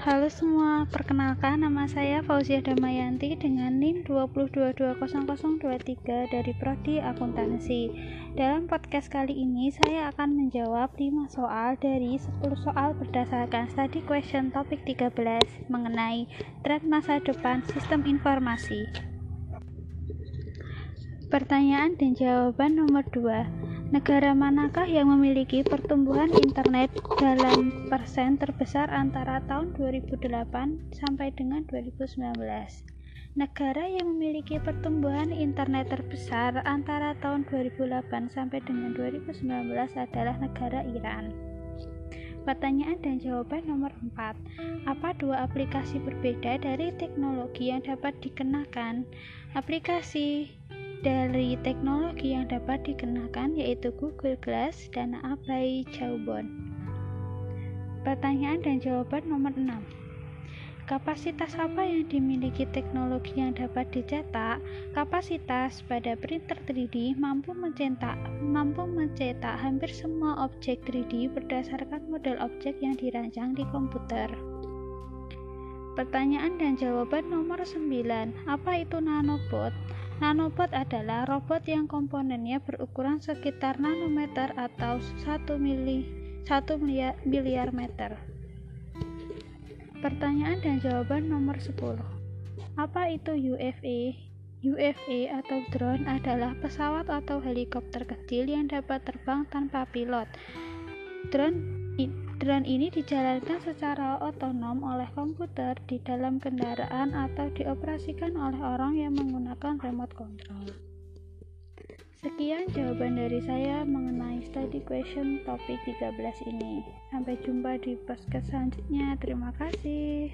Halo semua, perkenalkan nama saya Fauzia Damayanti dengan NIM 2220023 dari Prodi Akuntansi. Dalam podcast kali ini saya akan menjawab 5 soal dari 10 soal berdasarkan study question topik 13 mengenai tren masa depan sistem informasi. Pertanyaan dan jawaban nomor 2. Negara manakah yang memiliki pertumbuhan internet dalam persen terbesar antara tahun 2008 sampai dengan 2019? Negara yang memiliki pertumbuhan internet terbesar antara tahun 2008 sampai dengan 2019 adalah negara Iran. Pertanyaan dan jawaban nomor 4. Apa dua aplikasi berbeda dari teknologi yang dapat dikenakan? Aplikasi dari teknologi yang dapat dikenakan yaitu Google Glass dan Abai Jawbon. Pertanyaan dan jawaban nomor 6. Kapasitas apa yang dimiliki teknologi yang dapat dicetak? Kapasitas pada printer 3D mampu mencetak mampu mencetak hampir semua objek 3D berdasarkan model objek yang dirancang di komputer. Pertanyaan dan jawaban nomor 9. Apa itu nanobot? Nanobot adalah robot yang komponennya berukuran sekitar nanometer atau 1 mili 1 miliar, miliar meter. Pertanyaan dan jawaban nomor 10. Apa itu UFA? UFA atau drone adalah pesawat atau helikopter kecil yang dapat terbang tanpa pilot. Drone Drone ini dijalankan secara otonom oleh komputer di dalam kendaraan atau dioperasikan oleh orang yang menggunakan remote control. Sekian jawaban dari saya mengenai study question topik 13 ini. Sampai jumpa di podcast selanjutnya. Terima kasih.